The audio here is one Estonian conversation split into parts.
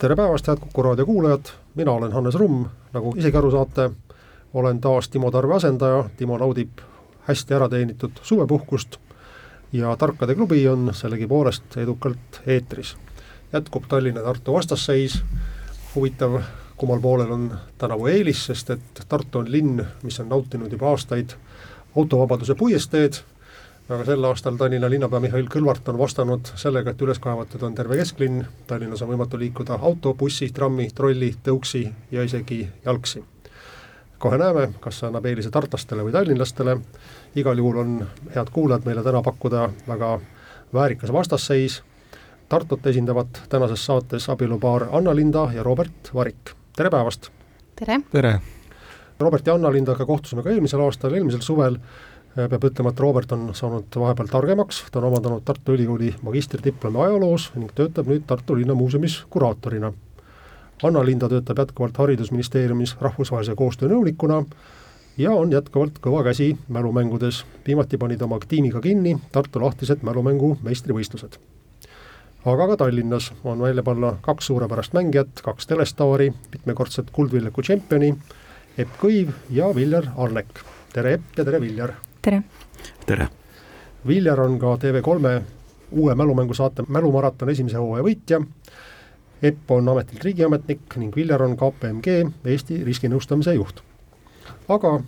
Tere päevast, head Kuku raadio kuulajad, mina olen Hannes Rumm, nagu isegi aru saate, olen taas Timo Tarve asendaja, Timo naudib hästi ära teenitud suvepuhkust ja Tarkade klubi on sellegipoolest edukalt eetris. jätkub Tallinna-Tartu vastasseis, huvitav, kummal poolel on tänavu eelis, sest et Tartu on linn, mis on nautinud juba aastaid autovabaduse puiesteed, aga sel aastal Tallinna linnapea Mihhail Kõlvart on vastanud sellega, et üles kaevatud on terve kesklinn, Tallinnas on võimatu liikuda auto, bussi, trammi, trolli, tõuksi ja isegi jalgsi. kohe näeme, kas see annab eelise tartlastele või tallinlastele, igal juhul on, head kuulajad, meile täna pakkuda väga väärikas vastasseis, Tartut esindavad tänases saates abielupaar Anna-Linda ja Robert Varik, tere päevast! tere! tere! Robert ja Anna-Lindaga kohtusime ka eelmisel aastal, eelmisel suvel, peab ütlema, et Robert on saanud vahepeal targemaks, ta on omandanud Tartu Ülikooli magistridiplomi ajaloos ning töötab nüüd Tartu Linnamuuseumis kuraatorina. Anna-Linda töötab jätkuvalt Haridusministeeriumis rahvusvahelise koostöö nõunikuna ja on jätkuvalt kõva käsi mälumängudes, viimati pani ta oma tiimiga kinni Tartu lahtised mälumängu meistrivõistlused. aga ka Tallinnas on välja panna kaks suurepärast mängijat, kaks telestaari, mitmekordset Kuldvilleku tšempioni Epp Kõiv ja Viljar Arnek. tere Epp ja tere Viljar! Tere! tere! Viljar on ka TV3 uue mälumängusaate Mälumaraton esimese hooaja võitja, Epp on ametilt riigiametnik ning Viljar on KPMG Eesti riskinõustamise juht. aga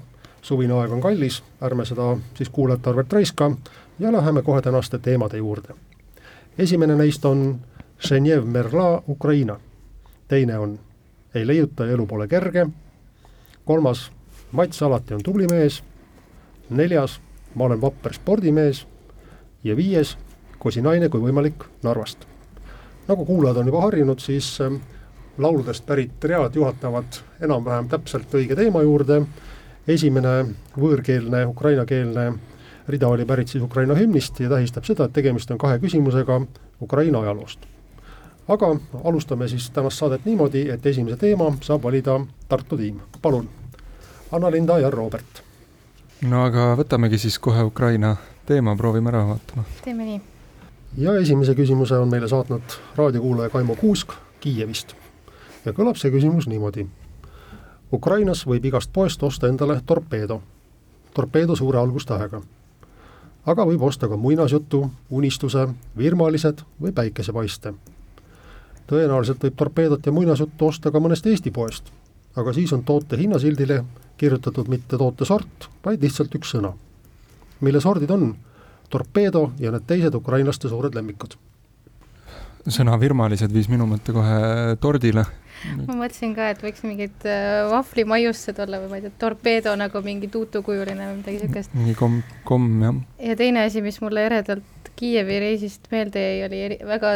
suvine aeg on kallis, ärme seda siis kuulajate arvelt raiska ja läheme kohe tänaste teemade juurde. esimene neist on Ženev Merla Ukraina, teine on Ei leiuta ja elu pole kerge kolmas, Mats alati on tubli mees, neljas, ma olen vapper spordimees ja viies, kosinaine kui võimalik Narvast. nagu kuulajad on juba harjunud, siis äh, lauludest pärit read juhatavad enam-vähem täpselt õige teema juurde, esimene võõrkeelne, ukrainakeelne rida oli pärit siis Ukraina hümnist ja tähistab seda, et tegemist on kahe küsimusega Ukraina ajaloost. aga alustame siis tänast saadet niimoodi, et esimese teema saab valida Tartu tiim, palun Anna-Linda ja Robert. No aga võtamegi siis kohe Ukraina teema, proovime ära vaatama. teeme nii. ja esimese küsimuse on meile saatnud raadiokuulaja Kaimo Kuusk Kiievist ja kõlab see küsimus niimoodi. Ukrainas võib igast poest osta endale torpeedo, torpeedo suure algustähega. aga võib osta ka muinasjutu, unistuse, virmalised või päikesepaiste. tõenäoliselt võib torpeedot ja muinasjuttu osta ka mõnest Eesti poest, aga siis on toote hinnasildile kirjutatud mitte toote sort, vaid lihtsalt üks sõna, mille sordid on torpeedo ja need teised ukrainlaste suured lemmikud. sõna virmalised viis minu mõtte kohe tordile. ma mõtlesin ka, et võiks mingid äh, vahvlimaiustused olla või ma ei tea, torpeedo nagu mingi tuutukujuline või midagi siukest. mingi komm, komm jah. ja teine asi, mis mulle eredalt Kiievi reisist meelde jäi, oli eri, väga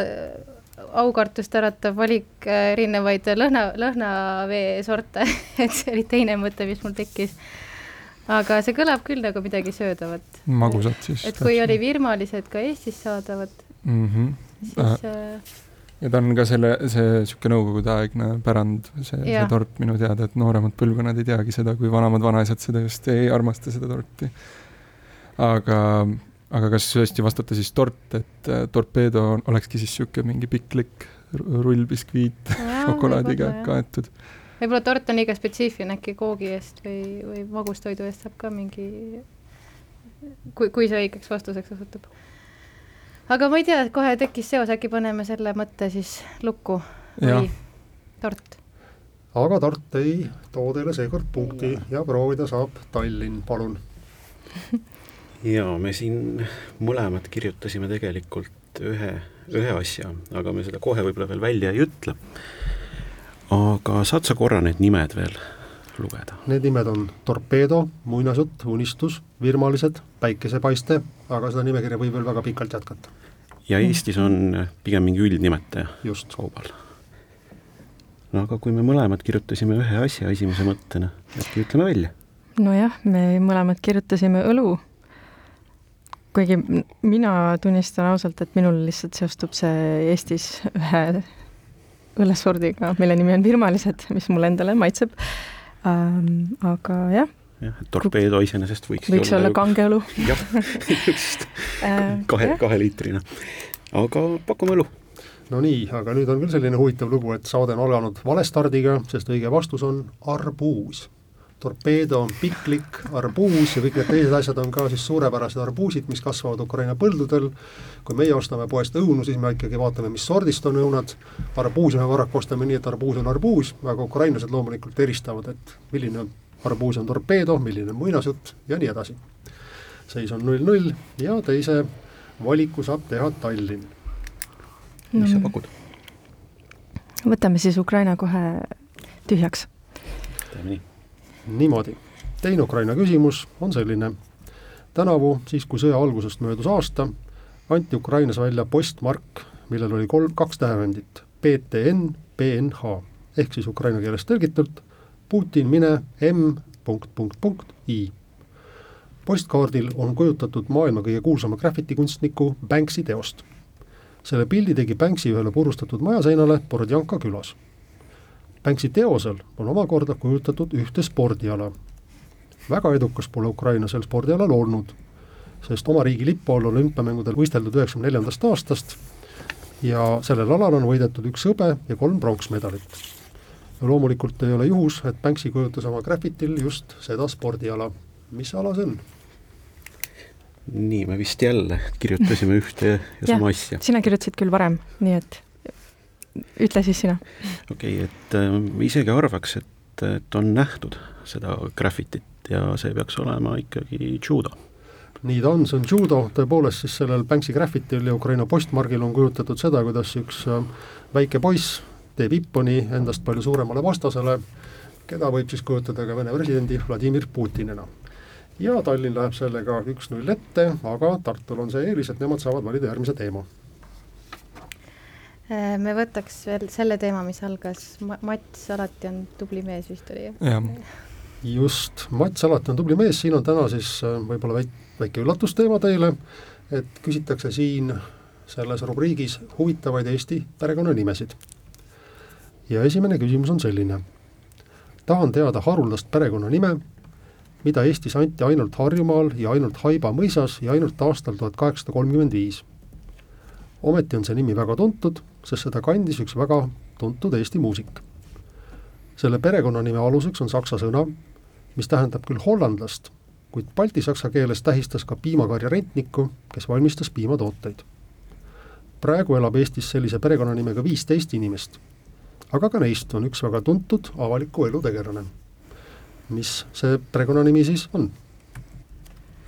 aukartust äratav valik äh, erinevaid lõhna, lõhnavee sorte et see oli teine mõte, mis mul tekkis. aga see kõlab küll nagu midagi söödavat. magusat siis. et kui oli virmalised ka Eestis saadavad mm, -hmm. siis äh, ja ta on ka selle, see niisugune nõukogudeaegne pärand, see, see tort minu teada, et nooremad põlvkonnad ei teagi seda, kui vanemad vanaisad seda just ei armasta, seda torti. aga aga kas tõesti vastata siis tort, et äh, torpeedo olekski siis niisugune mingi piklik rullbiskviit šokolaadiga kaetud? võib-olla tort on liiga spetsiifiline, äkki koogi eest või, või magustoidu eest saab ka mingi, kui, kui see õigeks vastuseks osutub. aga ma ei tea, kohe tekkis seos, äkki paneme selle mõtte siis lukku või tort? aga tort ei too teile seekord punkti ja proovida saab Tallinn, palun jaa, me siin mõlemad kirjutasime tegelikult ühe, ühe asja, aga me seda kohe võib-olla veel välja ei ütle. aga saad sa korra need nimed veel lugeda? Need nimed on Torpeedo, Muinasjutt, Unistus, Virmalised, Päikesepaiste, aga seda nimekirja võib veel väga pikalt jätkata. ja Eestis on pigem mingi üldnimetaja just kaubal. no aga kui me mõlemad kirjutasime ühe asja esimese mõttena, äkki ütleme välja? nojah, me mõlemad kirjutasime õlu. Kuigi mina tunnistan ausalt, et minul lihtsalt seostub see Eestis ühe õllesordiga, mille nimi on virmalised, mis mulle endale maitseb ähm,. aga jah. jah, et torpeedo iseenesest võiks võiks olla, olla kange õlu. jah, just kahe, kaheliitrine. aga pakume õlu no nii, aga nüüd on küll selline huvitav lugu, et saade on alganud valestardiga, sest õige vastus on arbuus. Torpeedo on piklik arbuus ja kõik need teised asjad on ka siis suurepärased arbuusid, mis kasvavad Ukraina põldudel. kui meie ostame poest õunu, siis me ikkagi vaatame, mis sordist on õunad. arbuusi me paraku ostame nii, et arbuus on arbuus, aga ukrainlased loomulikult eristavad, et milline arbuus on torpeedo, milline on muinasjutt ja nii edasi. seis on null-null ja teise valiku saab teha Tallinn mis sa pakud? võtame siis Ukraina kohe tühjaks. teeme nii. Niimoodi. teine Ukraina küsimus on selline. tänavu, siis kui sõja algusest möödus aasta, anti Ukrainas välja postmark, millel oli kolm, kaks tähevendit, BTN, BNH ehk siis ukraina keeles tõlgitult Putin, mine, M punkt, punkt, punkt, I. postkaardil on kujutatud maailma kõige kuulsama graffitikunstniku Banksy teost selle pildi tegi Banksy ühele purustatud majaseinale Bordjanka külas. Banksy teosel on omakorda kujutatud ühte spordiala. väga edukas pole Ukraina sel spordialal olnud, sest oma riigi lipu all olümpiamängudel võisteldud üheksakümne neljandast aastast ja sellel alal on võidetud üks hõbe ja kolm pronksmedalit. loomulikult ei ole juhus, et Banksy kujutas oma graffitil just seda spordiala. mis ala see on? nii, me vist jälle kirjutasime ühte ja, ja sama asja. sina kirjutasid küll varem, nii et ütle siis sina. okei okay,, et äh, isegi arvaks, et, et on nähtud seda graffitit ja see peaks olema ikkagi judo. nii ta on, see on judo, tõepoolest siis sellel Banksy graffitil ja Ukraina postmargil on kujutatud seda, kuidas üks äh, väike poiss teeb Ipponi endast palju suuremale vastasele, keda võib siis kujutada ka Vene presidendi Vladimir Putinina ja Tallinn läheb sellega üks-null ette, aga Tartul on see eelis, et nemad saavad valida järgmise teema. Äh, me võtaks veel selle teema, mis algas, Mats alati on tubli mees vist oli jah? just, Mats alati on tubli mees, siin on täna siis äh, võib-olla väik-, väike üllatusteema teile, et küsitakse siin selles rubriigis huvitavaid Eesti perekonnanimesid. ja esimene küsimus on selline. tahan teada haruldast perekonnanime, mida Eestis anti ainult Harjumaal ja ainult Haiba mõisas ja ainult aastal tuhat kaheksasada kolmkümmend viis. ometi on see nimi väga tuntud, sest seda kandis üks väga tuntud Eesti muusik. selle perekonnanime aluseks on saksa sõna, mis tähendab küll hollandlast, kuid baltisaksa keeles tähistas ka piimakarja rentnikku, kes valmistas piimatooteid. praegu elab Eestis sellise perekonnanimega viisteist inimest, aga ka neist on üks väga tuntud avaliku elu tegelane mis see perekonnanimi siis on?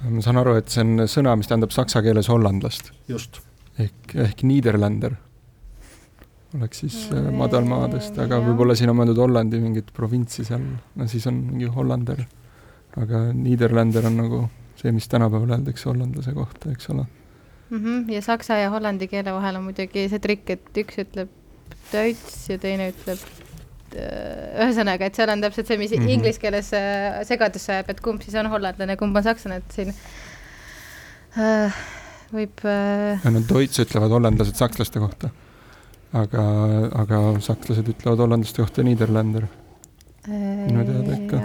ma saan aru, et see on sõna, mis tähendab saksa keeles hollandlast. just. ehk, ehk Niederländer oleks siis äh, madalmaadest, aga võib-olla siin on mõeldud Hollandi mingit provintsi seal, no siis on mingi hollander. aga Niederländer on nagu see, mis tänapäeval öeldakse hollandlase kohta, eks ole mm. -hmm. ja saksa ja hollandi keele vahel on muidugi see trikk, et üks ütleb Deutsch ja teine ütleb Äh, ühesõnaga, et seal on täpselt see, mis mm -hmm. inglise keeles äh, segadusse ajab, et kumb siis on hollandlane, kumb on sakslane, et siin äh, võib äh.... no Deutsch ütlevad hollandlased sakslaste kohta, aga, aga sakslased ütlevad hollandlaste kohta Niederländer äh,. minu teada ikka.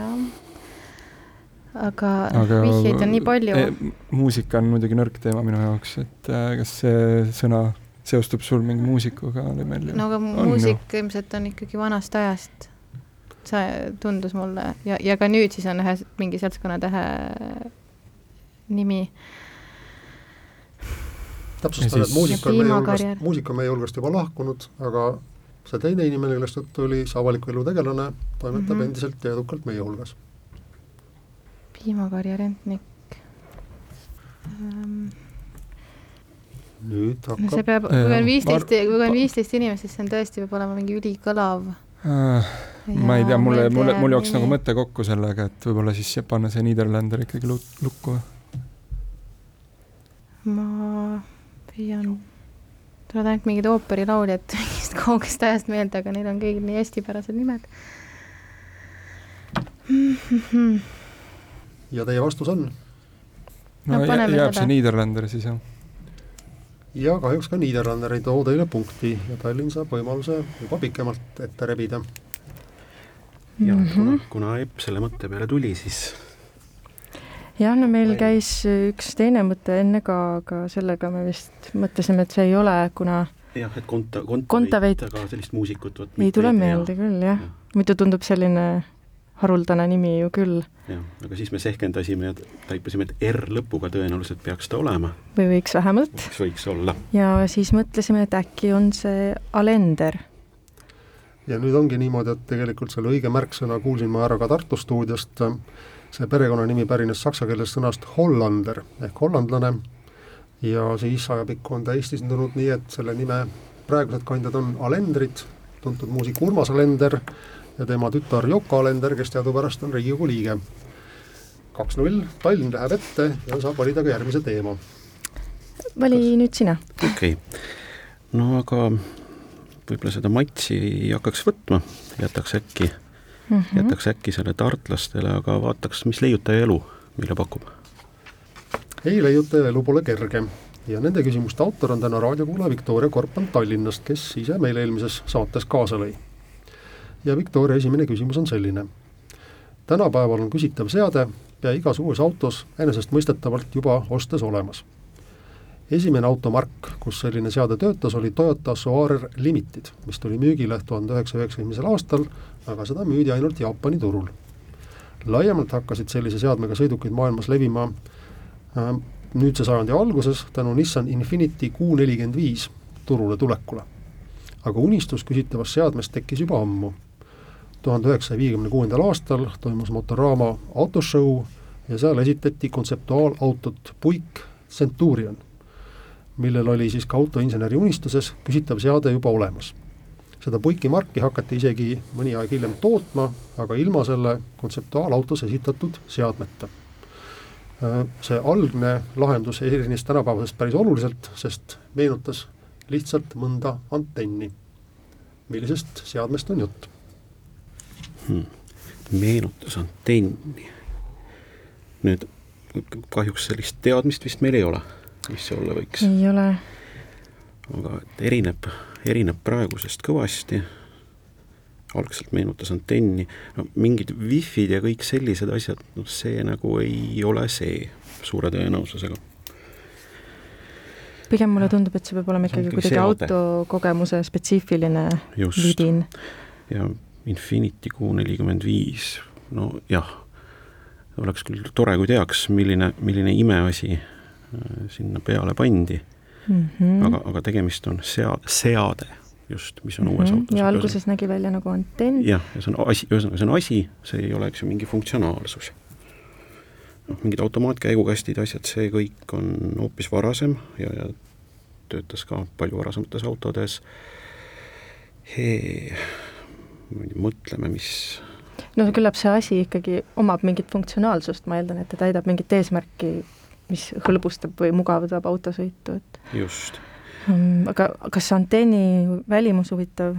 aga, aga vihjeid on nii palju e,. muusika on muidugi nõrk teema minu jaoks, et äh, kas see sõna seostub sul mingi muusikuga ju? no aga muusik no. ilmselt on ikkagi vanast ajast. see tundus mulle ja, ja ka nüüd siis on ühe mingi seltskonnatähe nimi. Täpsustan, et muusik on meie hulgast, muusik on meie hulgast juba lahkunud, aga see teine inimene, kellest juttu oli, see avaliku elu tegelane, toimetab mm -hmm. endiselt ja edukalt meie hulgas. piimakarja rentnik um nüüd hakkab see peab, kui on viisteist, kui on viisteist inimest, siis see on tõesti, peab olema mingi ülikõlav äh,. ma ei tea, mulle, mulle, mul jooks nagu mõte kokku sellega, et võib-olla siis panna see Niederlander ikkagi lukku. ma püüan tulevad ainult mingid ooperilauljad mingist kaugest ajast meelde, aga neil on kõigil nii eestipärased nimed ja teie vastus on? no, no jääb seda. see Niederlander siis jah? ja kahjuks ka Niederlander ei too teile punkti ja Tallinn saab võimaluse juba pikemalt ette rebida. ja mm -hmm. kuna, kuna Epp selle mõtte peale tuli, siis jah, no meil käis üks teine mõte enne ka, aga sellega me vist mõtlesime, et see ei ole, kuna jah, et konta, kontaveit, aga sellist muusikut vot ei tule meelde küll, jah ja.. muidu tundub selline haruldane nimi ju küll. jah, aga siis me sehkendasime ja taipasime, et R lõpuga tõenäoliselt peaks ta olema. või võiks vähemalt. võiks, võiks olla. ja siis mõtlesime, et äkki on see Alender. ja nüüd ongi niimoodi, et tegelikult selle õige märksõna kuulsin ma ära ka Tartu stuudiost, see perekonnanimi pärines saksa keelest sõnast Hollander ehk hollandlane ja siis ajapikku on ta Eestis tulnud nii, et selle nime praegused kandjad on Alendrid, tuntud muusik Urmas Alender, ja tema tütar Yoko Alender, kes teadupärast on Riigikogu liige. kaks-null, Tallinn läheb ette ja saab valida ka järgmise teema. vali Kas... nüüd sina. okei okay., no aga võib-olla seda matši ei hakkaks võtma, jätaks äkki mm, -hmm. jätaks äkki selle tartlastele, aga vaataks, mis leiutaja elu meile pakub. ei, leiutaja elu pole kerge ja nende küsimuste autor on täna raadiokuulaja Viktoria Korpan Tallinnast, kes ise meil eelmises saates kaasa lõi ja Victoria esimene küsimus on selline. tänapäeval on küsitav seade pea igas uues autos enesestmõistetavalt juba ostes olemas. esimene automark, kus selline seade töötas, oli Toyota Soarer Limited, mis tuli müügile tuhande üheksasaja üheksakümnendal aastal, aga seda müüdi ainult Jaapani turul. laiemalt hakkasid sellise seadmega sõidukid maailmas levima äh, nüüdse sajandi alguses tänu Nissan Infiniti Q nelikümmend viis turule tulekule. aga unistus küsitavast seadmest tekkis juba ammu tuhande üheksasaja viiekümne kuuendal aastal toimus Motorama autoshow ja seal esitati kontseptuaalautot Puik Centurion, millel oli siis ka autoinseneri unistuses küsitav seade juba olemas. Seda Puiki marki hakati isegi mõni aeg hiljem tootma, aga ilma selle kontseptuaalautos esitatud seadmeta. See algne lahendus erines tänapäevasest päris oluliselt, sest meenutas lihtsalt mõnda antenni. millisest seadmest on jutt? hmm. meenutas antenni. nüüd kahjuks sellist teadmist vist meil ei ole, mis see olla võiks. ei ole. aga erineb, erineb praegusest kõvasti. algselt meenutas antenni, no mingid wifi'd ja kõik sellised asjad, noh see nagu ei ole see suure tõenäosusega. Pigem mulle tundub, et see peab olema ikkagi kuidagi autokogemuse spetsiifiline vidin. ja Infinity Q nelikümmend viis, no jah, oleks küll tore, kui teaks, milline, milline imeasi äh, sinna peale pandi mm. -hmm. aga, aga tegemist on sea-, seade just, mis on mm -hmm. uues autos. ja alguses nägi välja nagu antenn. jah, ja see on asi, ühesõnaga see on asi, see ei ole, eks ju, mingi funktsionaalsus. noh, mingid automaatkäigukastid, asjad, see kõik on hoopis varasem ja, ja töötas ka palju varasemates autodes. Mõtleme, mis no küllap see asi ikkagi omab mingit funktsionaalsust, ma eeldan, et ta täidab mingit eesmärki, mis hõlbustab või mugavdab autosõitu, et just um,. Aga kas antenni välimus huvitav,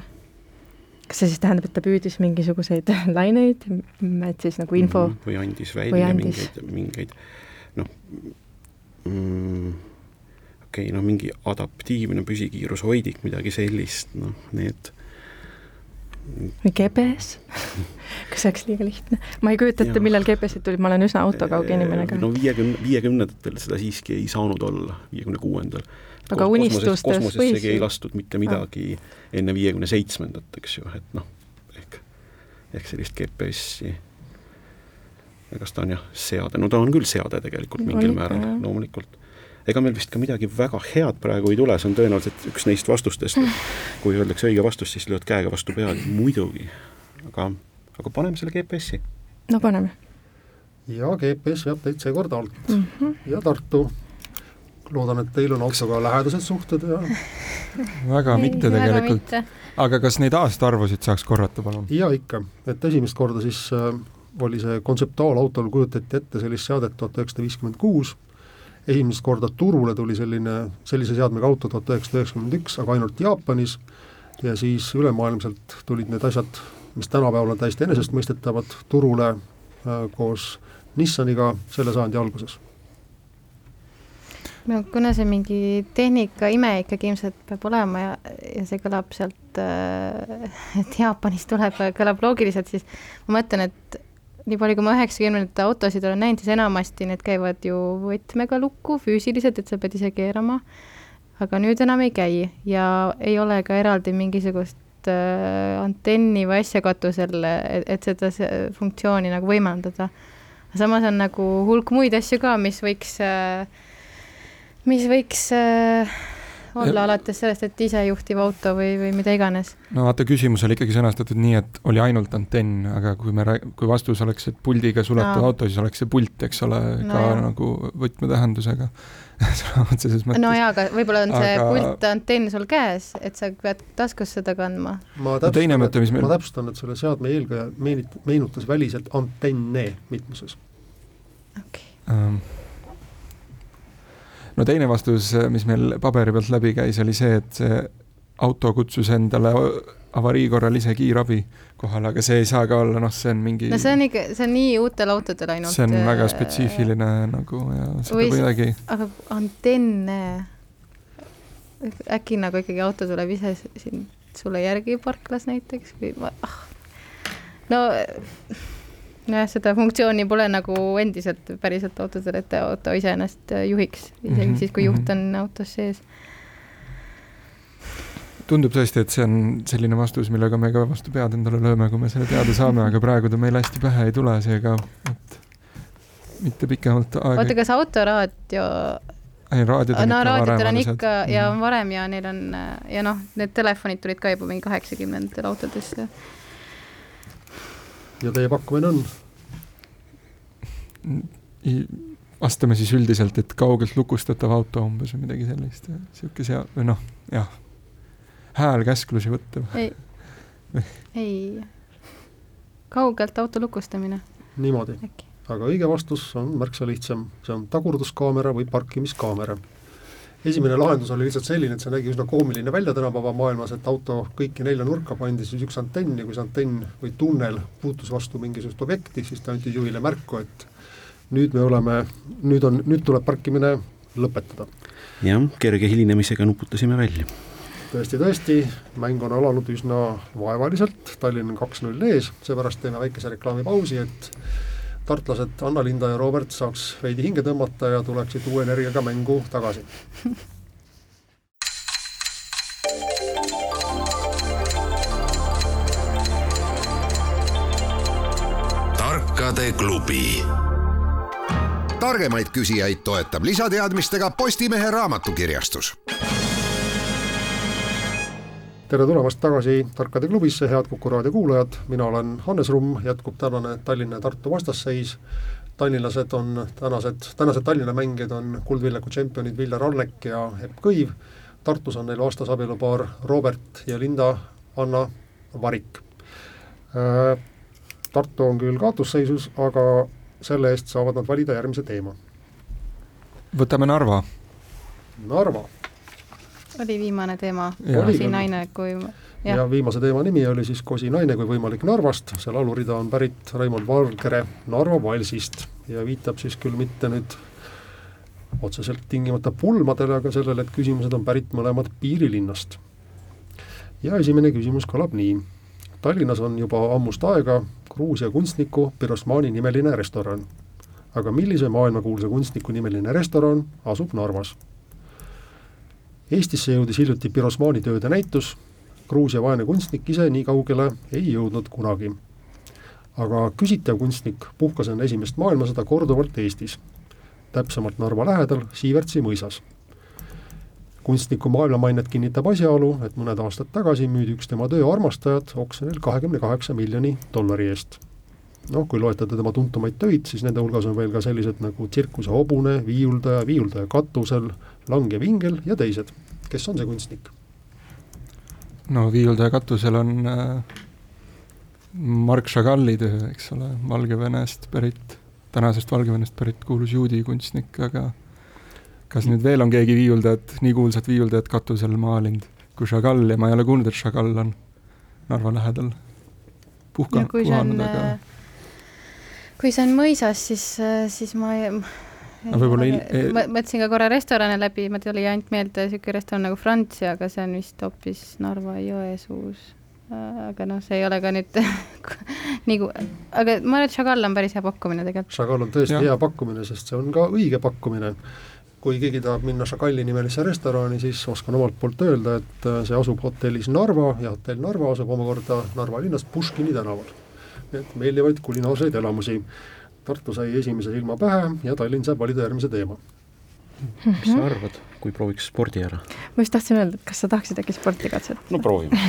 kas see siis tähendab, et ta püüdis mingisuguseid laineid, et siis nagu info mm, või andis välja andis. mingeid, mingeid noh mm,, okei okay,, no mingi adaptiivne püsikiirushoidik, midagi sellist, noh, need või GPS kas see oleks liiga lihtne? ma ei kujuta ette, millal GPS-id tulid, ma olen üsna autokauge inimene ka. no viiekümne, viiekümnendatel seda siiski ei saanud olla, viiekümne kuuendal. aga unistustes kosmosessegi ei lastud mitte midagi ah. enne viiekümne seitsmendat, eks ju, et noh, ehk, ehk sellist GPS-i kas ta on jah, seade, no ta on küll seade tegelikult mingil määral, loomulikult ega meil vist ka midagi väga head praegu ei tule, see on tõenäoliselt üks neist vastustest, kui öeldakse õige vastus, siis lööd käega vastu pead, muidugi. aga, aga paneme selle GPS-i. no paneme. ja GPS veab teid seekord alt mm -hmm. ja Tartu. loodan, et teil on autoga lähedased suhted ja väga mitte tegelikult. aga kas neid aastaarvusid saaks korrata, palun? jaa, ikka, et esimest korda siis äh, oli see kontseptuaalautol kujutati ette sellist seadet tuhat üheksasada viiskümmend kuus esimest korda turule tuli selline, sellise seadmega auto tuhat üheksasada üheksakümmend üks, aga ainult Jaapanis. Ja siis ülemaailmselt tulid need asjad, mis tänapäeval on täiesti enesestmõistetavad, turule äh, koos Nissaniga selle sajandi alguses. No kuna see mingi tehnika ime ikkagi ilmselt peab olema ja, ja see kõlab sealt, äh, et Jaapanist tuleb, kõlab loogiliselt, siis ma mõtlen, et nii palju, kui ma üheksakümnendate autosid olen näinud, siis enamasti need käivad ju võtmega lukku füüsiliselt, et sa pead ise keerama, aga nüüd enam ei käi ja ei ole ka eraldi mingisugust äh, antenni või asja katusel, et, et seda funktsiooni nagu võimaldada. samas on nagu hulk muid asju ka, mis võiks äh, mis võiks äh, olla ja. alates sellest, et isejuhtiv auto või, või mida iganes. no vaata, küsimus oli ikkagi sõnastatud nii, et oli ainult antenn, aga kui me, kui vastus oleks, et puldiga suletud no. auto, siis oleks see pult, eks ole, ka no, jah. nagu võtmetähendusega sõna otseses mõttes. no jaa, aga võib-olla on see aga... pult, antenn sul käes, et sa pead taskus seda kandma. ma täpsustan, no, et, meil... ma täpsustan, et selle seadme eelkäija meenutas väliselt antenne mitmuses. okei okay. um no teine vastus, mis meil paberi pealt läbi käis, oli see, et see auto kutsus endale avarii korral ise kiirabi kohale, aga see ei saa ka olla, noh, see on mingi no see on ikka, see on nii uutel autodel ainult. see on väga spetsiifiline nagu ja seda kuidagi. aga antenne, äkki nagu ikkagi auto tuleb ise siin sulle järgi parklas näiteks või ah, no nojah, seda funktsiooni pole nagu endiselt päriselt autodel, et auto ise ennast juhiks, isegi mm -hmm. siis, kui juht on autos sees. tundub tõesti, et see on selline vastus, millega me ka vastu pead endale lööme, kui me selle teada saame, aga praegu ta meile hästi pähe ei tule, seega et mitte pikemalt aega. oota, kas autoraadio ei, raadiod on no, ikka varem on ikka ja on varem ja neil on ja noh, need telefonid tulid ka juba mingi kaheksakümnendatel autodesse ja teie pakkumine on? vastame siis üldiselt, et kaugelt lukustatav auto umbes või midagi sellist, niisugune sea-, või noh, jah, hääl käsklusi võtta. ei, ei, kaugelt auto lukustamine. niimoodi, aga õige vastus on märksa lihtsam, see on tagurduskaamera või parkimiskaamera esimene lahendus oli lihtsalt selline, et see nägi üsna koomiline välja tänapäeva maailmas, et auto kõiki nelja nurka pandi siis üks antenn ja kui see antenn või tunnel puutus vastu mingisugust objekti, siis ta andis juhile märku, et nüüd me oleme, nüüd on, nüüd tuleb parkimine lõpetada. jah, kerge hilinemisega nuputasime välja. tõesti, tõesti, mäng on alanud üsna vaevaliselt, Tallinn on kaks-null ees, seepärast teeme väikese reklaamipausi, et tartlased Anna-Linda ja Robert saaks veidi hinge tõmmata ja tuleksid uue energiaga mängu tagasi tarkade klubi. targemaid küsijaid toetab lisateadmistega Postimehe raamatukirjastus tere tulemast tagasi Tarkade klubisse, head Kuku raadio kuulajad, mina olen Hannes Rumm, jätkub tänane Tallinna ja Tartu vastasseis, tallinlased on tänased, tänased Tallinna mängijad on Kuldvilleku tšempionid Viljar Allek ja Epp Kõiv, Tartus on neil vastas abielupaar Robert ja Linda Anna Varik. Äh, Tartu on küll kaotusseisus, aga selle eest saavad nad valida järgmise teema. võtame Narva. Narva oli viimane teema, Kosi naine kui ja. ja viimase teema nimi oli siis Kosi naine kui võimalik Narvast, see laulurida on pärit Raimond Valgere Narva valsist ja viitab siis küll mitte nüüd otseselt tingimata pulmadele, aga sellele, et küsimused on pärit mõlemad piirilinnast. ja esimene küsimus kõlab nii. Tallinnas on juba ammust aega Gruusia kunstniku Pirosmani nimeline restoran. aga millise maailmakuulsa kunstniku nimeline restoran asub Narvas? Eestisse jõudis hiljuti Pirosmani tööde näitus, Gruusia vaene kunstnik ise nii kaugele ei jõudnud kunagi. aga küsitav kunstnik puhkas enne esimest maailmasõda korduvalt Eestis, täpsemalt Narva lähedal Siivertsi mõisas. kunstniku maailmamainet kinnitab asjaolu, et mõned aastad tagasi müüdi üks tema töö armastajad oksjonil kahekümne kaheksa miljoni dollari eest noh, kui loetleda tema tuntumaid töid, siis nende hulgas on veel ka sellised nagu Tsirkuse hobune, viiuldaja, viiuldaja katusel, Langev ingel ja teised. kes on see kunstnik? no viiuldaja katusel on äh, Mark Chagall'i töö, eks ole, Valgevenest pärit, tänasest Valgevenest pärit kuulus juudi kunstnik, aga kas nüüd veel on keegi viiuldajat, nii kuulsat viiuldajat katusel maalinud kui Chagall ja ma ei ole kuulnud, et Chagall on Narva lähedal puhka, puhanud, aga kui see on mõisas, siis, siis ma ei, aga võib-olla il-, e ma mõtlesin ka korra restorane läbi, mul tuli ainult meelde niisugune restoran nagu Francia, aga see on vist hoopis Narva-Jõesuus. aga noh, see ei ole ka nüüd nagu, aga ma arvan, et Chagall on päris hea pakkumine tegelikult. Chagall on tõesti ja. hea pakkumine, sest see on ka õige pakkumine. kui keegi tahab minna Chagalli nimelisse restorani, siis oskan omalt poolt öelda, et see asub hotellis Narva ja hotell Narva asub omakorda Narva linnas Puškini tänaval. Et meeldivaid kulinaarseid elamusi Tartu sai esimese silma pähe ja Tallinn saab valida järgmise teema. mis sa arvad, kui prooviks spordi ära? ma just tahtsin öelda, et kas sa tahaksid äkki sporti katsetada? no proovime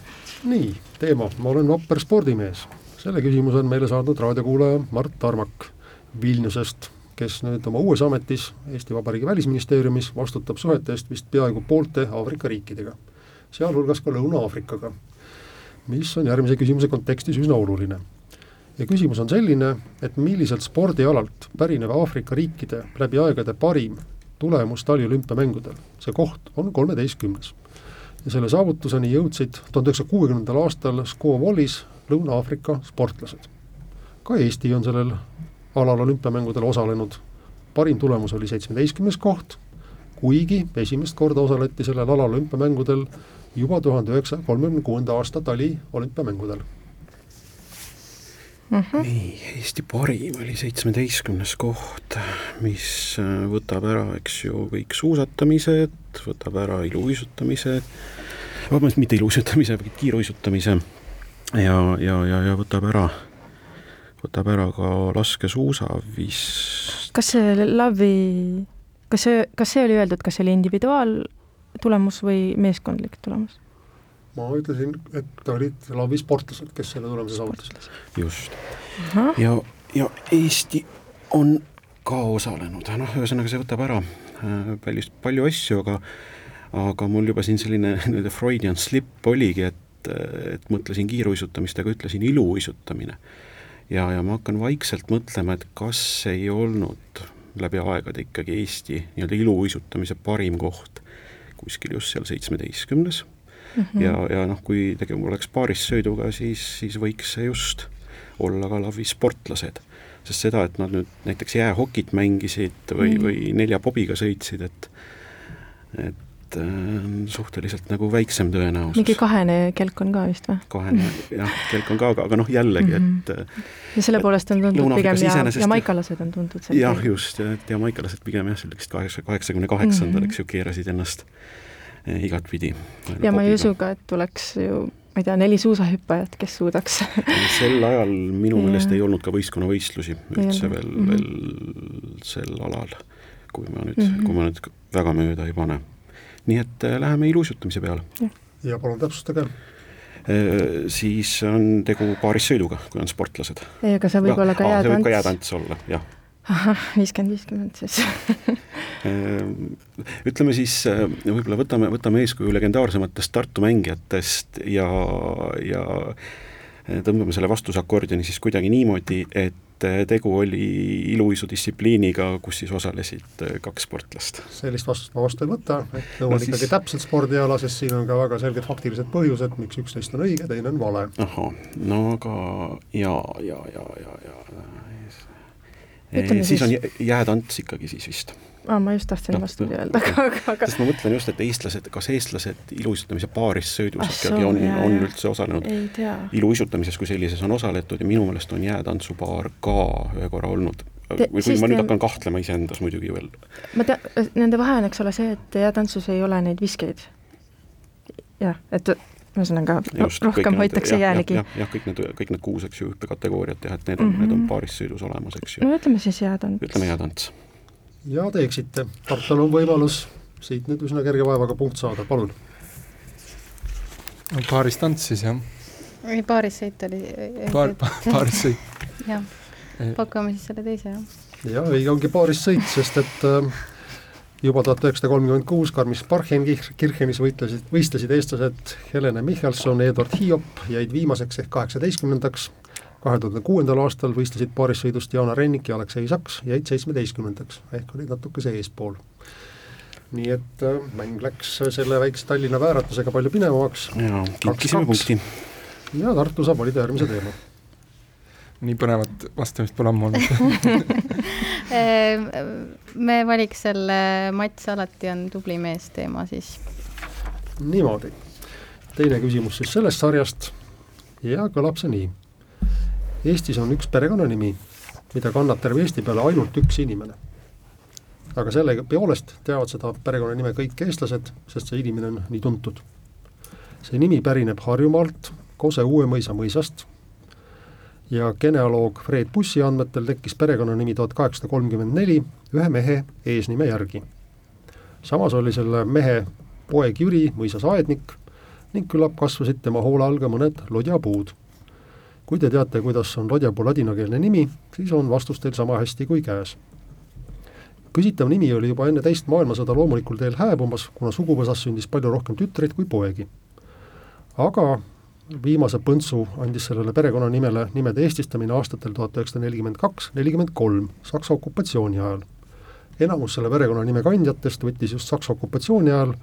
nii, teema, ma olen vapper spordimees. selle küsimuse on meile saadnud raadiokuulaja Mart Armak Vilniusest, kes nüüd oma uues ametis Eesti Vabariigi Välisministeeriumis vastutab suhete eest vist peaaegu poolte Aafrika riikidega, sealhulgas ka Lõuna-Aafrikaga, mis on järgmise küsimuse kontekstis üsna oluline ja küsimus on selline, et milliselt spordialalt pärineb Aafrika riikide läbi aegade parim tulemus taliolümpiamängudel. see koht on kolmeteistkümnes. ja selle saavutuseni jõudsid tuhande üheksasaja kuuekümnendal aastal Squaw Lõuna-Aafrika sportlased. ka Eesti on sellel alal olümpiamängudel osalenud, parim tulemus oli seitsmeteistkümnes koht, kuigi esimest korda osaleti sellel alal olümpiamängudel juba tuhande üheksasaja kolmekümne kuuenda aasta tali olümpiamängudel mm. -hmm. nii, Eesti parim oli seitsmeteistkümnes koht, mis äh, võtab ära, eks ju, kõik suusatamised, võtab ära iluuisutamised, vabandust, mitte iluuisutamise, vaid kiiruisutamise ja, ja, ja, ja võtab ära, võtab ära ka laskesuusa vist. kas see Lavi, kas see, kas see oli öeldud, kas see oli individuaaltulemus või meeskondlik tulemus? Ma ütlesin, et olid LAV-i sportlased, kes selle tulemuse saavutasid. just. ja, ja Eesti on ka osalenud, noh, ühesõnaga see võtab ära äh, palju, palju asju, aga aga mul juba siin selline nii-öelda Freudian slip oligi, et, et mõtlesin kiiruisutamist, aga ütlesin iluuisutamine. ja, ja ma hakkan vaikselt mõtlema, et kas ei olnud läbi aegade ikkagi Eesti nii-öelda iluuisutamise parim koht kuskil just seal seitsmeteistkümnes mm. -hmm. ja, ja noh, kui tegu oleks paarissõiduga, siis, siis võiks see just olla ka LAV-i sportlased. sest seda, et nad nüüd näiteks jäähokit mängisid või mm, -hmm. või nelja bobiga sõitsid, et et äh, suhteliselt nagu väiksem tõenäosus. mingi kahene kelk on ka vist või? kahene, jah, kelk on ka, aga, aga noh, jällegi, et mm -hmm. ja selle poolest on tuntud pigem ja, jamaikalased on tuntud jah, just, et jamaikalased pigem jah, sellist kaheksa, kaheksakümne kaheksandal, eks ju, keerasid ennast Eh, igatpidi. ja ma ei usu ka, et tuleks ju ma ei tea, neli suusahüppajat, kes suudaks sel ajal minu meelest ei olnud ka võistkonnavõistlusi üldse veel mm, -hmm. veel sel alal, kui ma nüüd mm, -hmm. kui ma nüüd väga mööda ei pane. nii et äh, läheme iluuisutamise peale. ja palun täpsustage äh,. siis on tegu paarissõiduga, kui on sportlased. ei, aga see võib ja, olla ka jäätants. see võib ka jäätants olla, jah viiskümmend, viiskümmend siis ehm, ütleme siis, äh, võib-olla võtame, võtame eeskuju legendaarsematest Tartu mängijatest ja, ja äh, tõmbame selle vastuse akordioni siis kuidagi niimoodi, et äh, tegu oli iluuisudistsipliiniga, kus siis osalesid kaks sportlast. sellist vastust ma vastu ei võta, et nõuan no, ikkagi siis... täpselt spordiala, sest siin on ka väga selged faktilised põhjused, miks üks neist on õige, teine on vale. ahah, no aga ja, ja, ja, ja, ja siis, siis on jäätants ikkagi siis vist aa, ma just tahtsin no, vastupidi öelda, aga, aga sest ma mõtlen just, et eestlased, kas eestlased iluuisutamise paarissõidus ah, ikkagi on, on üldse osalenud, iluuisutamises kui sellises on osaletud ja minu meelest on jäätantsupaar ka ühe korra olnud. või kui ma nüüd hakkan kahtlema iseendas muidugi veel. ma tean, nende vahe on, eks ole, see, et jäätantsus ei ole neid viskeid. jah, et ühesõnaga rohkem hoitakse jäälegi. jah, jah, kõik need, kõik need kuus, eks ju, hüppekategooriat jah, et need on mm, -hmm. need on mhm. paarissõidus olemas, eks ju. no ütleme siis jäätants. ütleme jäätants. ja te eksite, Tartul on võimalus siit nüüd üsna kerge vaevaga punkt saada, palun. paaristants siis jah? ei, paarissõit oli. paar, paarissõit jah, pakume siis selle teise jah. ja õige ongi paarissõit, sest et äh, juba tuhat üheksasada kolmkümmend kuus Garmisch-Partenkirchenis võitlesid, võistlesid eestlased Helene Michalson, Eduard Hiop jäid viimaseks ehk kaheksateistkümnendaks, kahe tuhande kuuendal aastal võistlesid paarissõidust Jana Rennik ja Aleksei Saks, jäid seitsmeteistkümnendaks, ehk olid natukese eespool. nii et äh, mäng läks selle väikse Tallinna vääratusega palju pinevamaks. jaa, kinkisime punkti. ja Tartu saab valida järgmise teema. Nii põnevat vastamist pole ammu olnud ehm, me valiks selle Mats alati on tubli mees teema siis. niimoodi. teine küsimus siis sellest sarjast ja kõlab see nii. Eestis on üks perekonnanimi, mida kannab terve Eesti peale ainult üks inimene aga selle poolest teavad seda perekonnanime kõik eestlased, sest see inimene on nii tuntud. see nimi pärineb Harjumaalt, Kose Uue-Mõisa mõisast ja genealoog Fred Bussi andmetel tekkis perekonnanimi tuhat kaheksasada kolmkümmend neli ühe mehe eesnime järgi. samas oli selle mehe poeg Jüri mõisas aednik ning küllap kasvasid tema hoole all ka mõned lodjapuud. kui te teate, kuidas on lodjapuu ladinakeelne nimi, siis on vastus teil sama hästi kui käes küsitav nimi oli juba enne teist maailmasõda loomulikul teel hääbumas, kuna suguvõsas sündis palju rohkem tütreid kui poegi. aga viimase põntsu andis sellele perekonnanimele nimede eestistamine aastatel tuhat üheksasada nelikümmend kaks, nelikümmend kolm, Saksa okupatsiooni ajal. enamus selle perekonnanime kandjatest võttis just Saksa okupatsiooni ajal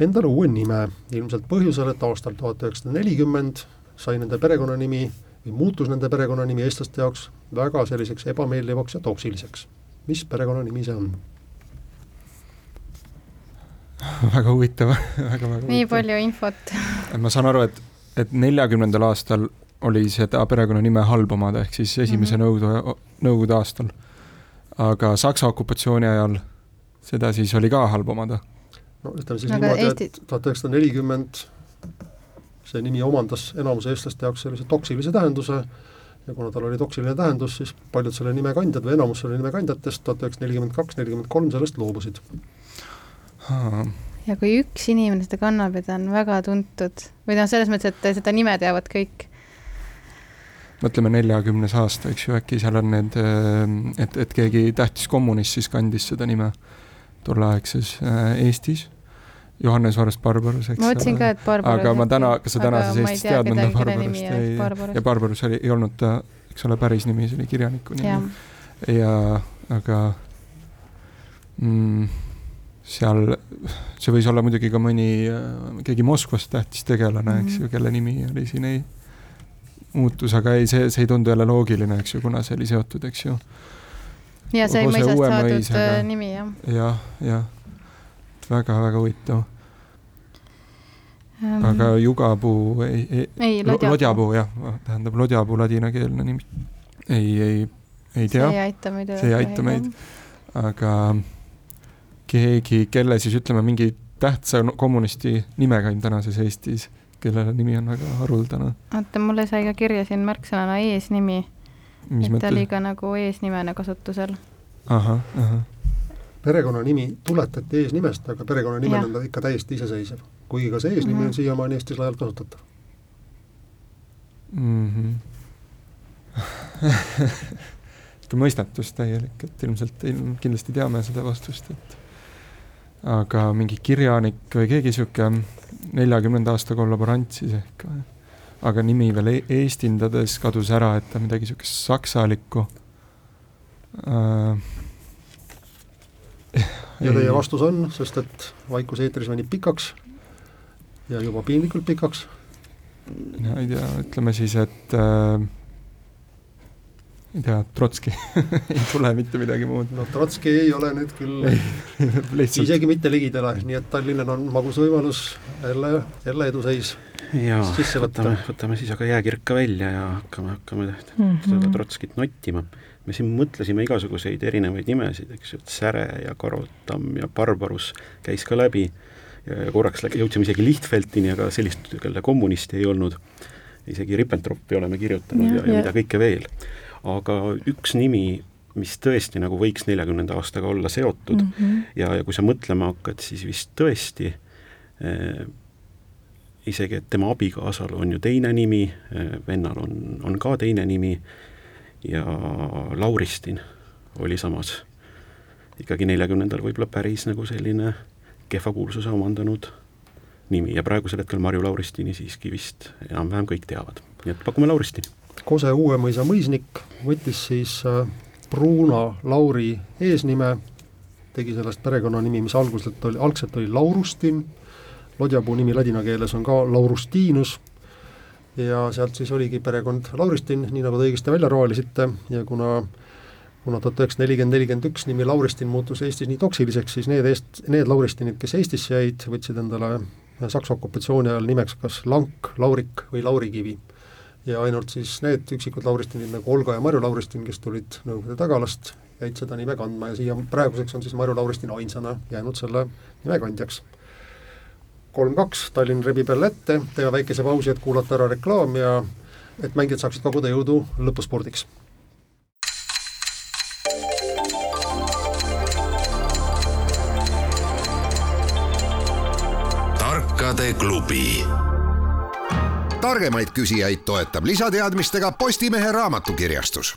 endale uue nime, ilmselt põhjusel, et aastal tuhat üheksasada nelikümmend sai nende perekonnanimi või muutus nende perekonnanimi eestlaste jaoks väga selliseks ebameeldivaks ja toksiliseks mis perekonnanimi see on? väga huvitav väga, väga nii palju infot ma saan aru, et, et neljakümnendal aastal oli seda perekonnanime halb omada, ehk siis esimese mm -hmm. nõukogude, nõukogude aastal. aga Saksa okupatsiooni ajal seda siis oli ka halb omada? no ütleme siis aga niimoodi Eesti..., et tuhat üheksasada nelikümmend see nimi omandas enamuse eestlaste jaoks sellise toksilise tähenduse ja kuna tal oli toksiline tähendus, siis paljud selle nime kandjad või enamus selle nime kandjatest tuhat üheksasada nelikümmend kaks, nelikümmend kolm sellest loobusid. Ja kui üks inimene seda kannab ja ta on väga tuntud või noh, selles mõttes, et seda nime teavad kõik. mõtleme neljakümnes aasta, eks ju, äkki seal on need, et, et keegi tähtis kommunist siis kandis seda nime tolleaegses äh, Eestis Johannes Vares Barbarus, eks ma mõtlesin ka, et Barbarus aga ma täna, kas sa tänases Eestis tead mõnda Barbarust? ei, ja Barbarus oli, ei olnud ta, eks ole, päris nimi, see oli kirjaniku nimi. ja aga mm, seal, see võis olla muidugi ka mõni, keegi Moskvast tähtis tegelane mm, -hmm. eks ju, mhm. kelle nimi oli siin ei, muutus, aga ei, see, see ei tundu jälle loogiline, eks ju, kuna see oli seotud, eks ju. ja see mõisast saadud mõisaga. Äh, nimi, jah. jah, jah väga-väga huvitav ähm.. aga jugapuu ei, ei, ei, lodjapuu jah, tähendab lodjapuu ladinakeelne nimi. ei, ei, ei tea. see ei aita meid. see ei aita meid, aga keegi, kelle siis ütleme, mingi tähtsa kommunisti nimega on tänases Eestis, kellele nimi on väga haruldane. oota, mulle sai ka kirja siin märksõnana eesnimi. et ta oli ka nagu eesnimena kasutusel. ahah, ahah perekonnanimi tuletati eesnimest, aga perekonnanimel on ta ikka täiesti iseseisev. kuigi ka see eesnimi mm -hmm. on siiamaani Eestis laialt kasutatav mm. -hmm. ikka mõistatus täielik, et ilmselt kindlasti teame seda vastust, et aga mingi kirjanik või keegi sihuke neljakümnenda aasta kollaborant siis ehk, aga nimi veel e eestindades kadus ära, et ta midagi sihukest saksalikku äh, ja teie vastus on, sest et vaikus eetris venib pikaks ja juba piinlikult pikaks. no ei tea, ütleme siis, et äh, ei tea, Trotski ei tule mitte midagi muud. no Trotski ei ole nüüd küll isegi mitte ligidale, nii et Tallinnal on magus võimalus jälle, jälle eduseis jaa, võtame, võtame siis aga jääkirka välja ja hakkame, hakkame mm -hmm. seda Trotskit nottima me siin mõtlesime igasuguseid erinevaid nimesid, eks ju, et Säre ja Karotam ja Barbarus käis ka läbi ja korraks jõudsime isegi Lichtfeldini, aga sellist, kelle kommunisti ei olnud, isegi Ribbentropi oleme kirjutanud ja, ja, ja mida kõike veel. Aga üks nimi, mis tõesti nagu võiks neljakümnenda aastaga olla seotud mm -hmm. ja, ja kui sa mõtlema hakkad, siis vist tõesti eh, isegi, et tema abikaasal on ju teine nimi eh,, vennal on, on ka teine nimi ja Lauristin oli samas ikkagi neljakümnendal võib-olla päris nagu selline kehva kuulsuse omandanud nimi ja praegusel hetkel Marju Lauristini siiski vist enam-vähem kõik teavad, nii et pakume Lauristini. Kose Uue-Mõisa mõisnik võttis siis äh, Bruno Lauri eesnime tegi sellest perekonnanimi, mis alguselt oli, algselt oli Laurustin, lodjapuu nimi ladina keeles on ka Laurustinus. Ja sealt siis oligi perekond Lauristin, nii nagu te õigesti välja roalisite ja kuna kuna tuhat üheksasada nelikümmend, nelikümmend üks nimi Lauristin muutus Eestis nii toksiliseks, siis need eest-, need Lauristinid, kes Eestisse jäid, võtsid endale Saksa okupatsiooni ajal nimeks kas Lank, Laurik või Laurikivi. Ja ainult siis need üksikud Lauristinid nagu Olga ja Marju Lauristin, kes tulid Nõukogude tagalast, jäid seda nime kandma ja siia praeguseks on siis Marju Lauristin ainsana jäänud selle nime kandjaks kolm-kaks, Tallinn rebib jälle ette, teeme väikese pausi, et kuulata ära reklaam ja et mängijad saaksid koguda jõudu lõpuspordiks. tarkade klubi. Targemaid küsijaid toetab lisateadmistega Postimehe raamatukirjastus.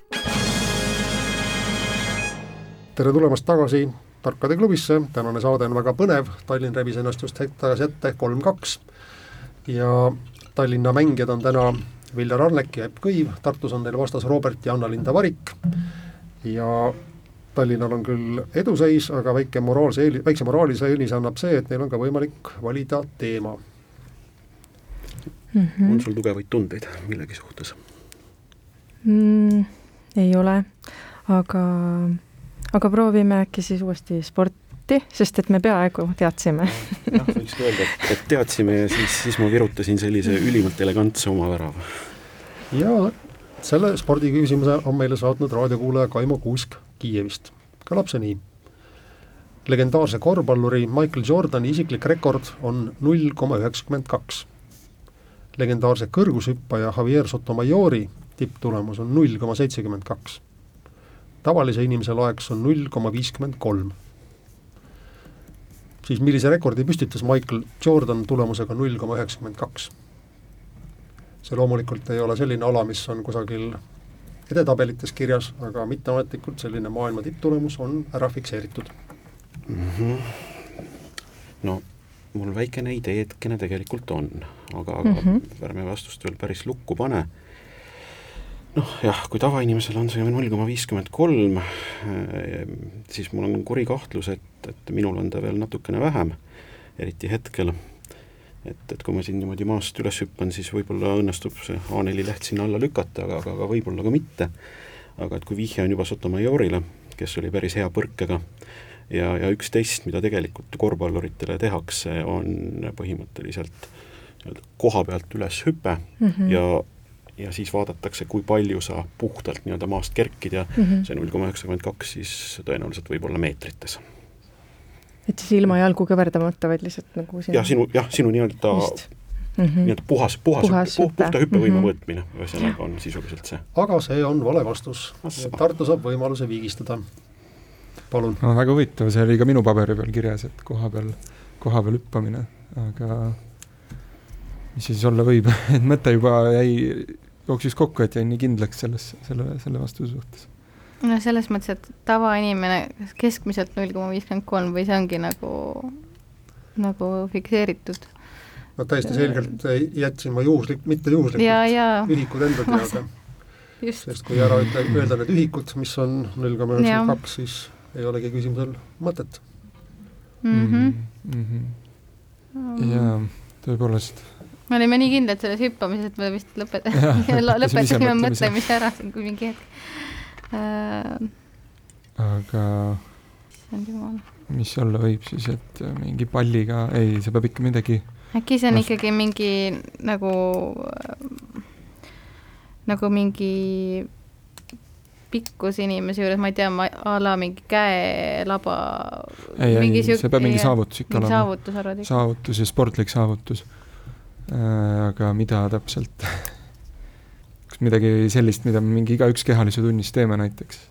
tere tulemast tagasi Tarkade klubisse, tänane saade on väga põnev, Tallinn rebis ennast just hetk tagasi ette, kolm-kaks, ja Tallinna mängijad on täna Viljar Arnek ja Epp Kõiv, Tartus on neil vastas Robert ja Anna-Linda Varik. Ja Tallinnal on küll eduseis, aga väike moraalse eeli-, väikse moraalise eelise annab see, et neil on ka võimalik valida teema mm. -hmm. on sul tugevaid tundeid millegi suhtes mm,? ei ole, aga aga proovime äkki siis uuesti sporti, sest et me peaaegu teadsime jah, võikski öelda, et, et teadsime ja siis, siis ma virutasin sellise ülimalt elegantse oma värava. ja selle spordiküsimuse on meile saatnud raadiokuulaja Kaimo Kuusk Kiievist. kõlab see nii. legendaarse korvpalluri Michael Jordani isiklik rekord on null koma üheksakümmend kaks. Legendaarse kõrgushüppaja Javier Sotomayori tipptulemus on null koma seitsekümmend kaks tavalise inimese loeks on null koma viiskümmend kolm. siis millise rekordi püstitas Michael Jordan tulemusega null koma üheksakümmend kaks? see loomulikult ei ole selline ala, mis on kusagil edetabelites kirjas, aga mitteametlikult selline maailma tipptulemus on ära fikseeritud mm. -hmm. no mul väikene ideedkene tegelikult on, aga, aga mm -hmm. ärme vastust veel päris lukku pane noh jah, kui tavainimesel on see null koma viiskümmend kolm, eh, siis mul on kuri kahtlus, et, et minul on ta veel natukene vähem, eriti hetkel. et, et kui ma siin niimoodi maast üles hüppan, siis võib-olla õnnestub see A4 leht sinna alla lükata, aga, aga, aga võib-olla ka mitte. aga et kui vihje on juba Sotomajoorile, kes oli päris hea põrkega, ja, ja üks test, mida tegelikult korvpalluritele tehakse, on põhimõtteliselt nii-öelda koha pealt üles hüpe mm -hmm. ja ja siis vaadatakse, kui palju sa puhtalt nii-öelda maast kerkid ja mm -hmm. see null koma üheksakümmend kaks siis tõenäoliselt võib olla meetrites. et siis ilma jalgu kõverdamata, vaid lihtsalt nagu sinu jah, sinu, jah, sinu nii-öelda mm -hmm. nii-öelda puhas, puhas, puhas hüppe, puhta hüppevõime mm -hmm. võtmine, ühesõnaga on sisuliselt see. aga see on vale vastus. Tartu saab võimaluse viigistada. Palun. no väga huvitav, see oli ka minu paberi peal kirjas, et koha peal, koha peal hüppamine, aga mis see siis olla võib et mõte juba jäi jooksis kokku, et jäin nii kindlaks selles, selle, selle vastuse suhtes. no selles mõttes, et tavainimene keskmiselt null koma viiskümmend kolm või see ongi nagu, nagu fikseeritud? no täiesti selgelt jätsin ma juhuslik, mitte juhuslikult ühikud enda teada. sest kui ära ütle, öelda need ühikud, mis on null koma üheksakümmend kaks, siis ei olegi küsimusel mõtet mm. -hmm. Mm -hmm. jaa, tõepoolest me olime nii kindlad selles hüppamises, et me vist lõpet- lõpetasime mõtlemise ära siin, kui mingi hetk äh.... aga mis olla võib siis, et mingi palliga, ei, see peab ikka midagi äkki see on ikkagi mingi nagu, nagu mingi pikkus inimese juures, ma ei tea, ma a la mingi käelaba. ei, ei, see peab mingi saavutus ikka olema. saavutus, arvad ikka? saavutus ja sportlik saavutus Äh, aga mida täpselt? kas midagi sellist, mida me mingi igaüks kehalise tunnis teeme näiteks?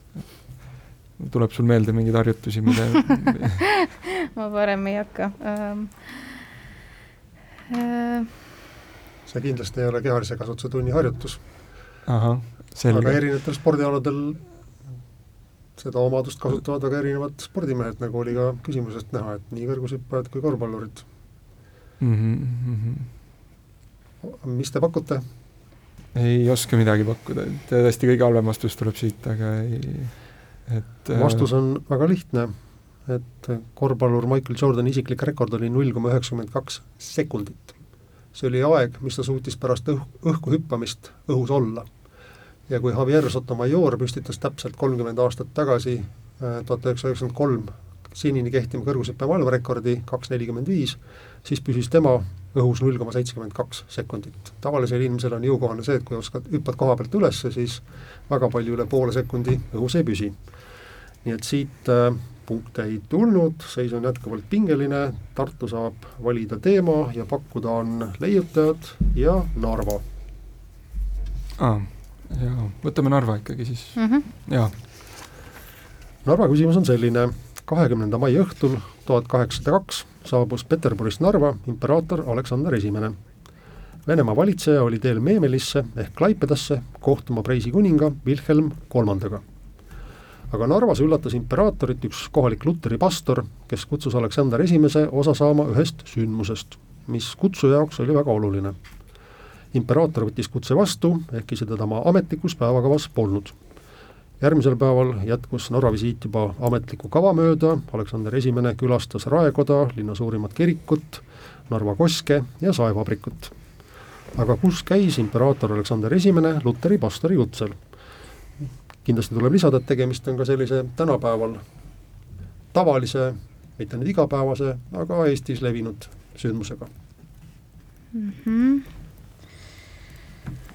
tuleb sul meelde mingeid harjutusi, mida ma parem ei hakka um,. Uh... see kindlasti ei ole kehalise kasvatuse tunni harjutus. Ahah, selge. aga erinevatel spordialadel seda omadust kasutavad väga erinevad spordimehed, nagu oli ka küsimusest näha, et nii kõrgushüppajad kui korvpallurid mm. -hmm mis te pakute? ei oska midagi pakkuda, et tõesti kõige halvem vastus tuleb siit, aga ei, et äh, vastus on väga lihtne. et korvpallur Michael Jordani isiklik rekord oli null koma üheksakümmend kaks sekundit. see oli aeg, mis ta suutis pärast õh-, õhku hüppamist õhus olla. Ja kui Javier Sotomayor püstitas täpselt kolmkümmend aastat tagasi, äh, tuhat üheksasada üheksakümmend kolm, senini kehtima kõrgushüppe maailmarekordi kaks nelikümmend viis, siis püsis tema õhus null koma seitsekümmend kaks sekundit. tavalisel inimesel on jõukohane see, et kui oskad, hüppad koha pealt üles, siis väga palju üle poole sekundi õhus ei püsi. nii et siit äh, punkte ei tulnud, seis on jätkuvalt pingeline, Tartu saab valida teema ja pakkuda on leiutajad ja Narva ah,. Jaa, võtame Narva ikkagi siis mm, -hmm. jaa. Narva küsimus on selline, kahekümnenda mai õhtul tuhat kaheksasada kaks saabus Peterburist Narva imperaator Aleksander Esimene. Venemaa valitseja oli teel Meemelisse ehk Klaipedasse kohtuma Preisi kuninga Wilhelm Kolmandaga. aga Narvas üllatas imperaatorit üks kohalik luteri pastor, kes kutsus Aleksander Esimese osa saama ühest sündmusest, mis kutsuja jaoks oli väga oluline. Imperaator võttis kutse vastu, ehkki seda tema ametlikus päevakavas polnud järgmisel päeval jätkus Norra visiit juba ametliku kava mööda, Aleksander Esimene külastas Raekoda, linna suurimat kirikut, Narva koske ja saevabrikut. aga kus käis imperaator Aleksander Esimene luteri pastori kutsel? kindlasti tuleb lisada, et tegemist on ka sellise tänapäeval tavalise, mitte nüüd igapäevase, aga Eestis levinud sündmusega mm. -hmm.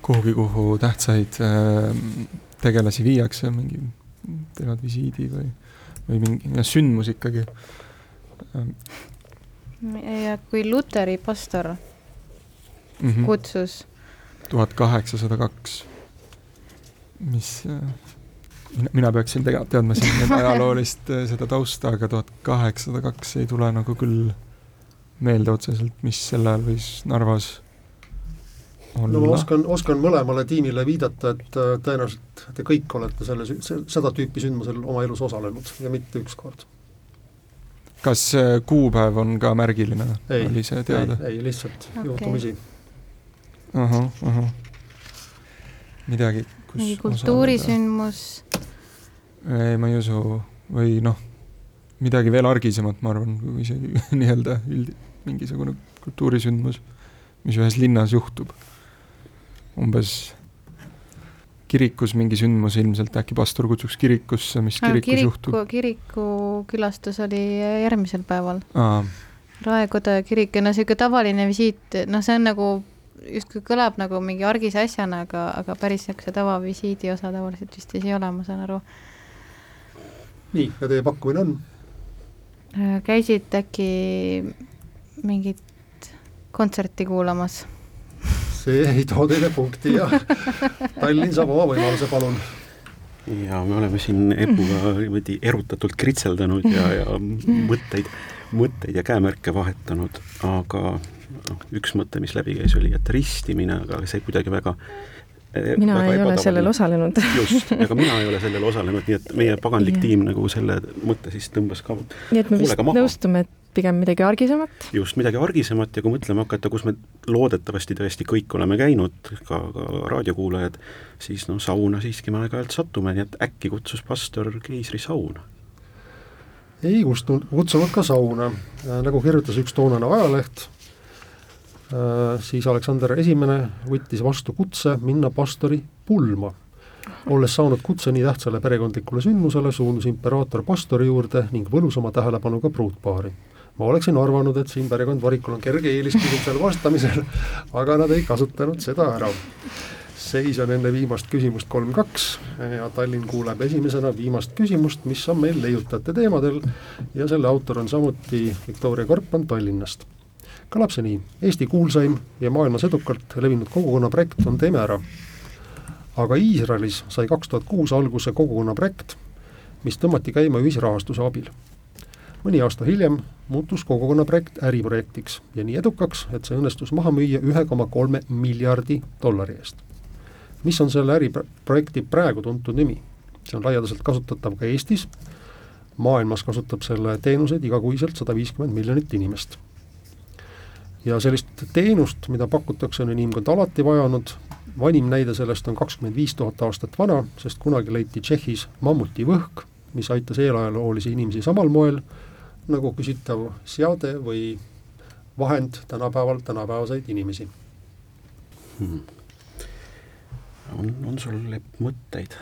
Kuhugi, kuhu tähtsaid äh, tegelasi viiakse, mingi, teevad visiidi või, või mingi sündmus ikkagi. ja kui Luteri pastor mm -hmm. kutsus? tuhat kaheksasada kaks, mis mina, mina peaksin tegelikult teadma siin ajaloolist äh, seda tausta, aga tuhat kaheksasada kaks ei tule nagu küll meelde otseselt, mis sel ajal võis Narvas no ma oskan, oskan mõlemale tiimile viidata, et äh, tõenäoliselt te kõik olete selle, seda tüüpi sündmusel oma elus osalenud ja mitte üks kord. kas äh, kuupäev on ka märgiline, teada? ei, ei, lihtsalt okay. juhtumisi. ahah, ahah. midagi, kus mingi kultuurisündmus? ei, ma ei usu, või noh, midagi veel argisemat, ma arvan, kui isegi nii-öelda üld-, mingisugune kultuurisündmus, mis ühes linnas juhtub umbes kirikus mingi sündmus ilmselt, äkki pastor kutsuks kirikusse, mis kirikus kiriku, juhtub? kiriku külastus oli järgmisel päeval. Raekoda kirik ja no niisugune tavaline visiit, noh, see on nagu, justkui kõlab nagu mingi argise asjana, aga, aga päris niisuguse tavavisiidi osa tavaliselt vist ei ole, ma saan aru. nii, ja teie pakkumine on? Äh, käisid äkki mingit kontserti kuulamas see ei too teile punkti ja Tallinn saab oma võimaluse, palun. ja me oleme siin Epuga niimoodi erutatult kritseldanud ja, ja mõtteid, mõtteid ja käemärke vahetanud, aga noh, üks mõte, mis läbi käis, oli, et ristimine, aga see kuidagi väga eh, mina väga ei ole sellel osalenud. just, aga mina ei ole sellel osalenud, nii et meie paganlik yeah. tiim nagu selle mõtte siis tõmbas ka nii et me vist nõustume, et pigem midagi argisemat? just, midagi argisemat ja kui mõtlema hakata, kus me loodetavasti tõesti kõik oleme käinud, ka, ka raadiokuulajad, siis noh, sauna siiski me aeg-ajalt satume, nii et äkki kutsus pastor keisri sauna? ei kutsunud, kutsunud ka sauna, äh, nagu kirjutas üks toonane ajaleht, äh, siis Aleksander Esimene võttis vastu kutse minna pastori pulma olles saanud kutse nii tähtsale perekondlikule sündmusele, suundus imperaator pastori juurde ning võlus oma tähelepanu ka pruutpaari ma oleksin arvanud, et siin perekond Varikul on kerge eelis küsimusele vastamisel, aga nad ei kasutanud seda ära. seis on enne viimast küsimust kolm-kaks ja Tallinn kuuleb esimesena viimast küsimust, mis on meil leiutajate teemadel ja selle autor on samuti Viktoria Korpan Tallinnast. kõlab see nii, Eesti kuulsaim ja maailmas edukalt levinud kogukonna projekt on Teeme ära. aga Iisraelis sai kaks tuhat kuus alguse kogukonna projekt, mis tõmmati käima ühisrahastuse abil mõni aasta hiljem muutus kogukonna projekt äriprojektiks ja nii edukaks, et see õnnestus maha müüa ühe koma kolme miljardi dollari eest. mis on selle äriprojekti praegu tuntud nimi? see on laialdaselt kasutatav ka Eestis, maailmas kasutab selle teenuseid igakuiselt sada viiskümmend miljonit inimest. ja sellist teenust, mida pakutakse, on inimkond alati vajanud, vanim näide sellest on kakskümmend viis tuhat aastat vana, sest kunagi leiti Tšehhis mammuti võhk mis aitas eelajaloolisi inimesi samal moel, nagu küsitav seade või vahend tänapäeval tänapäevaseid inimesi hmm.. on, on sul mõtteid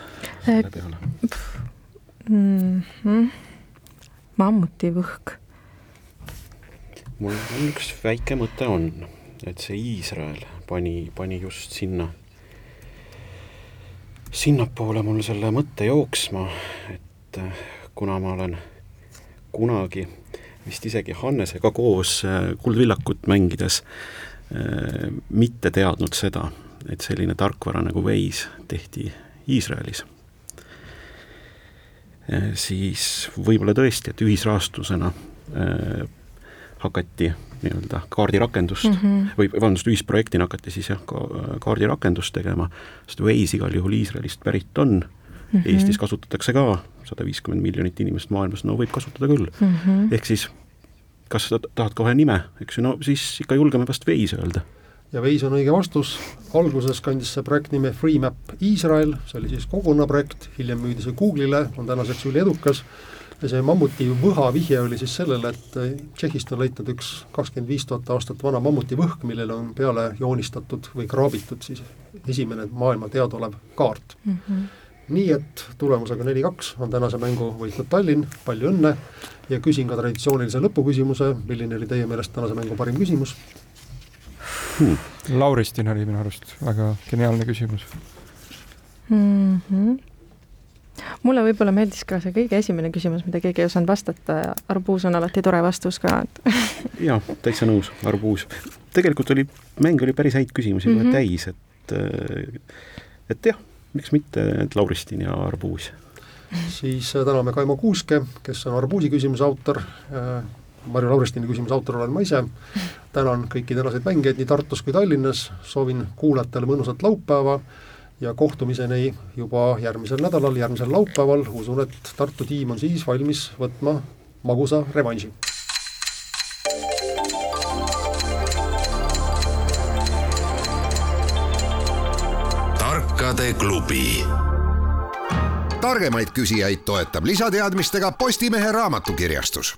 selle peale mm? -hmm. mammutivõhk. mul on üks väike mõte on, et see Iisrael pani, pani just sinna, sinnapoole mul selle mõtte jooksma, et äh, kuna ma olen kunagi vist isegi Hannesega koos äh, Kuldvillakut mängides äh, mitte teadnud seda, et selline tarkvara nagu Waze tehti Iisraelis, äh, siis võib-olla tõesti, et ühisrahastusena hakati nii-öelda kaardirakendust mm -hmm. või vabandust, ühisprojektina hakati siis jah, ka kaardirakendust tegema, sest Waze igal juhul Iisraelist pärit on mm, -hmm. Eestis kasutatakse ka sada viiskümmend miljonit inimest maailmas, no võib kasutada küll mm. -hmm. ehk siis kas sa tahad kohe nime, eks ju, no siis ikka julgeme vast Waze öelda. ja Waze on õige vastus, alguses kandis see projekt nime FreeMap Iisrael, see oli siis kogukonna projekt, hiljem müüdi see Google'ile, on tänaseks üliedukas, ja see mammuti võha vihje oli siis sellele, et Tšehhist on leitud üks kakskümmend viis tuhat aastat vana mammuti võhk, millele on peale joonistatud või kraabitud siis esimene maailma teadaolev kaart mm. -hmm nii et tulemusega neli-kaks on tänase mängu võitnud Tallinn, palju õnne ja küsin ka traditsioonilise lõpuküsimuse, milline oli teie meelest tänase mängu parim küsimus hmm.? Lauristin oli minu arust väga geniaalne küsimus mm. -hmm mulle võib-olla meeldis ka see kõige esimene küsimus, mida keegi ei osanud vastata, arbuus on alati tore vastus ka, jaa, täitsa nõus, arbuus. tegelikult oli, mäng oli päris häid küsimusi mm -hmm. täis, et et jah miks mitte need Lauristin ja Arbuus? siis äh, täname Kaimo Kuuske, kes on Arbuusi küsimuse autor, äh, Marju Lauristini küsimuse autor olen ma ise, tänan kõiki tänaseid mängijaid nii Tartus kui Tallinnas, soovin kuulajatele mõnusat laupäeva ja kohtumiseni juba järgmisel nädalal, järgmisel laupäeval, usun, et Tartu tiim on siis valmis võtma magusa revanši klubi. targemaid küsijaid toetab lisateadmistega Postimehe raamatukirjastus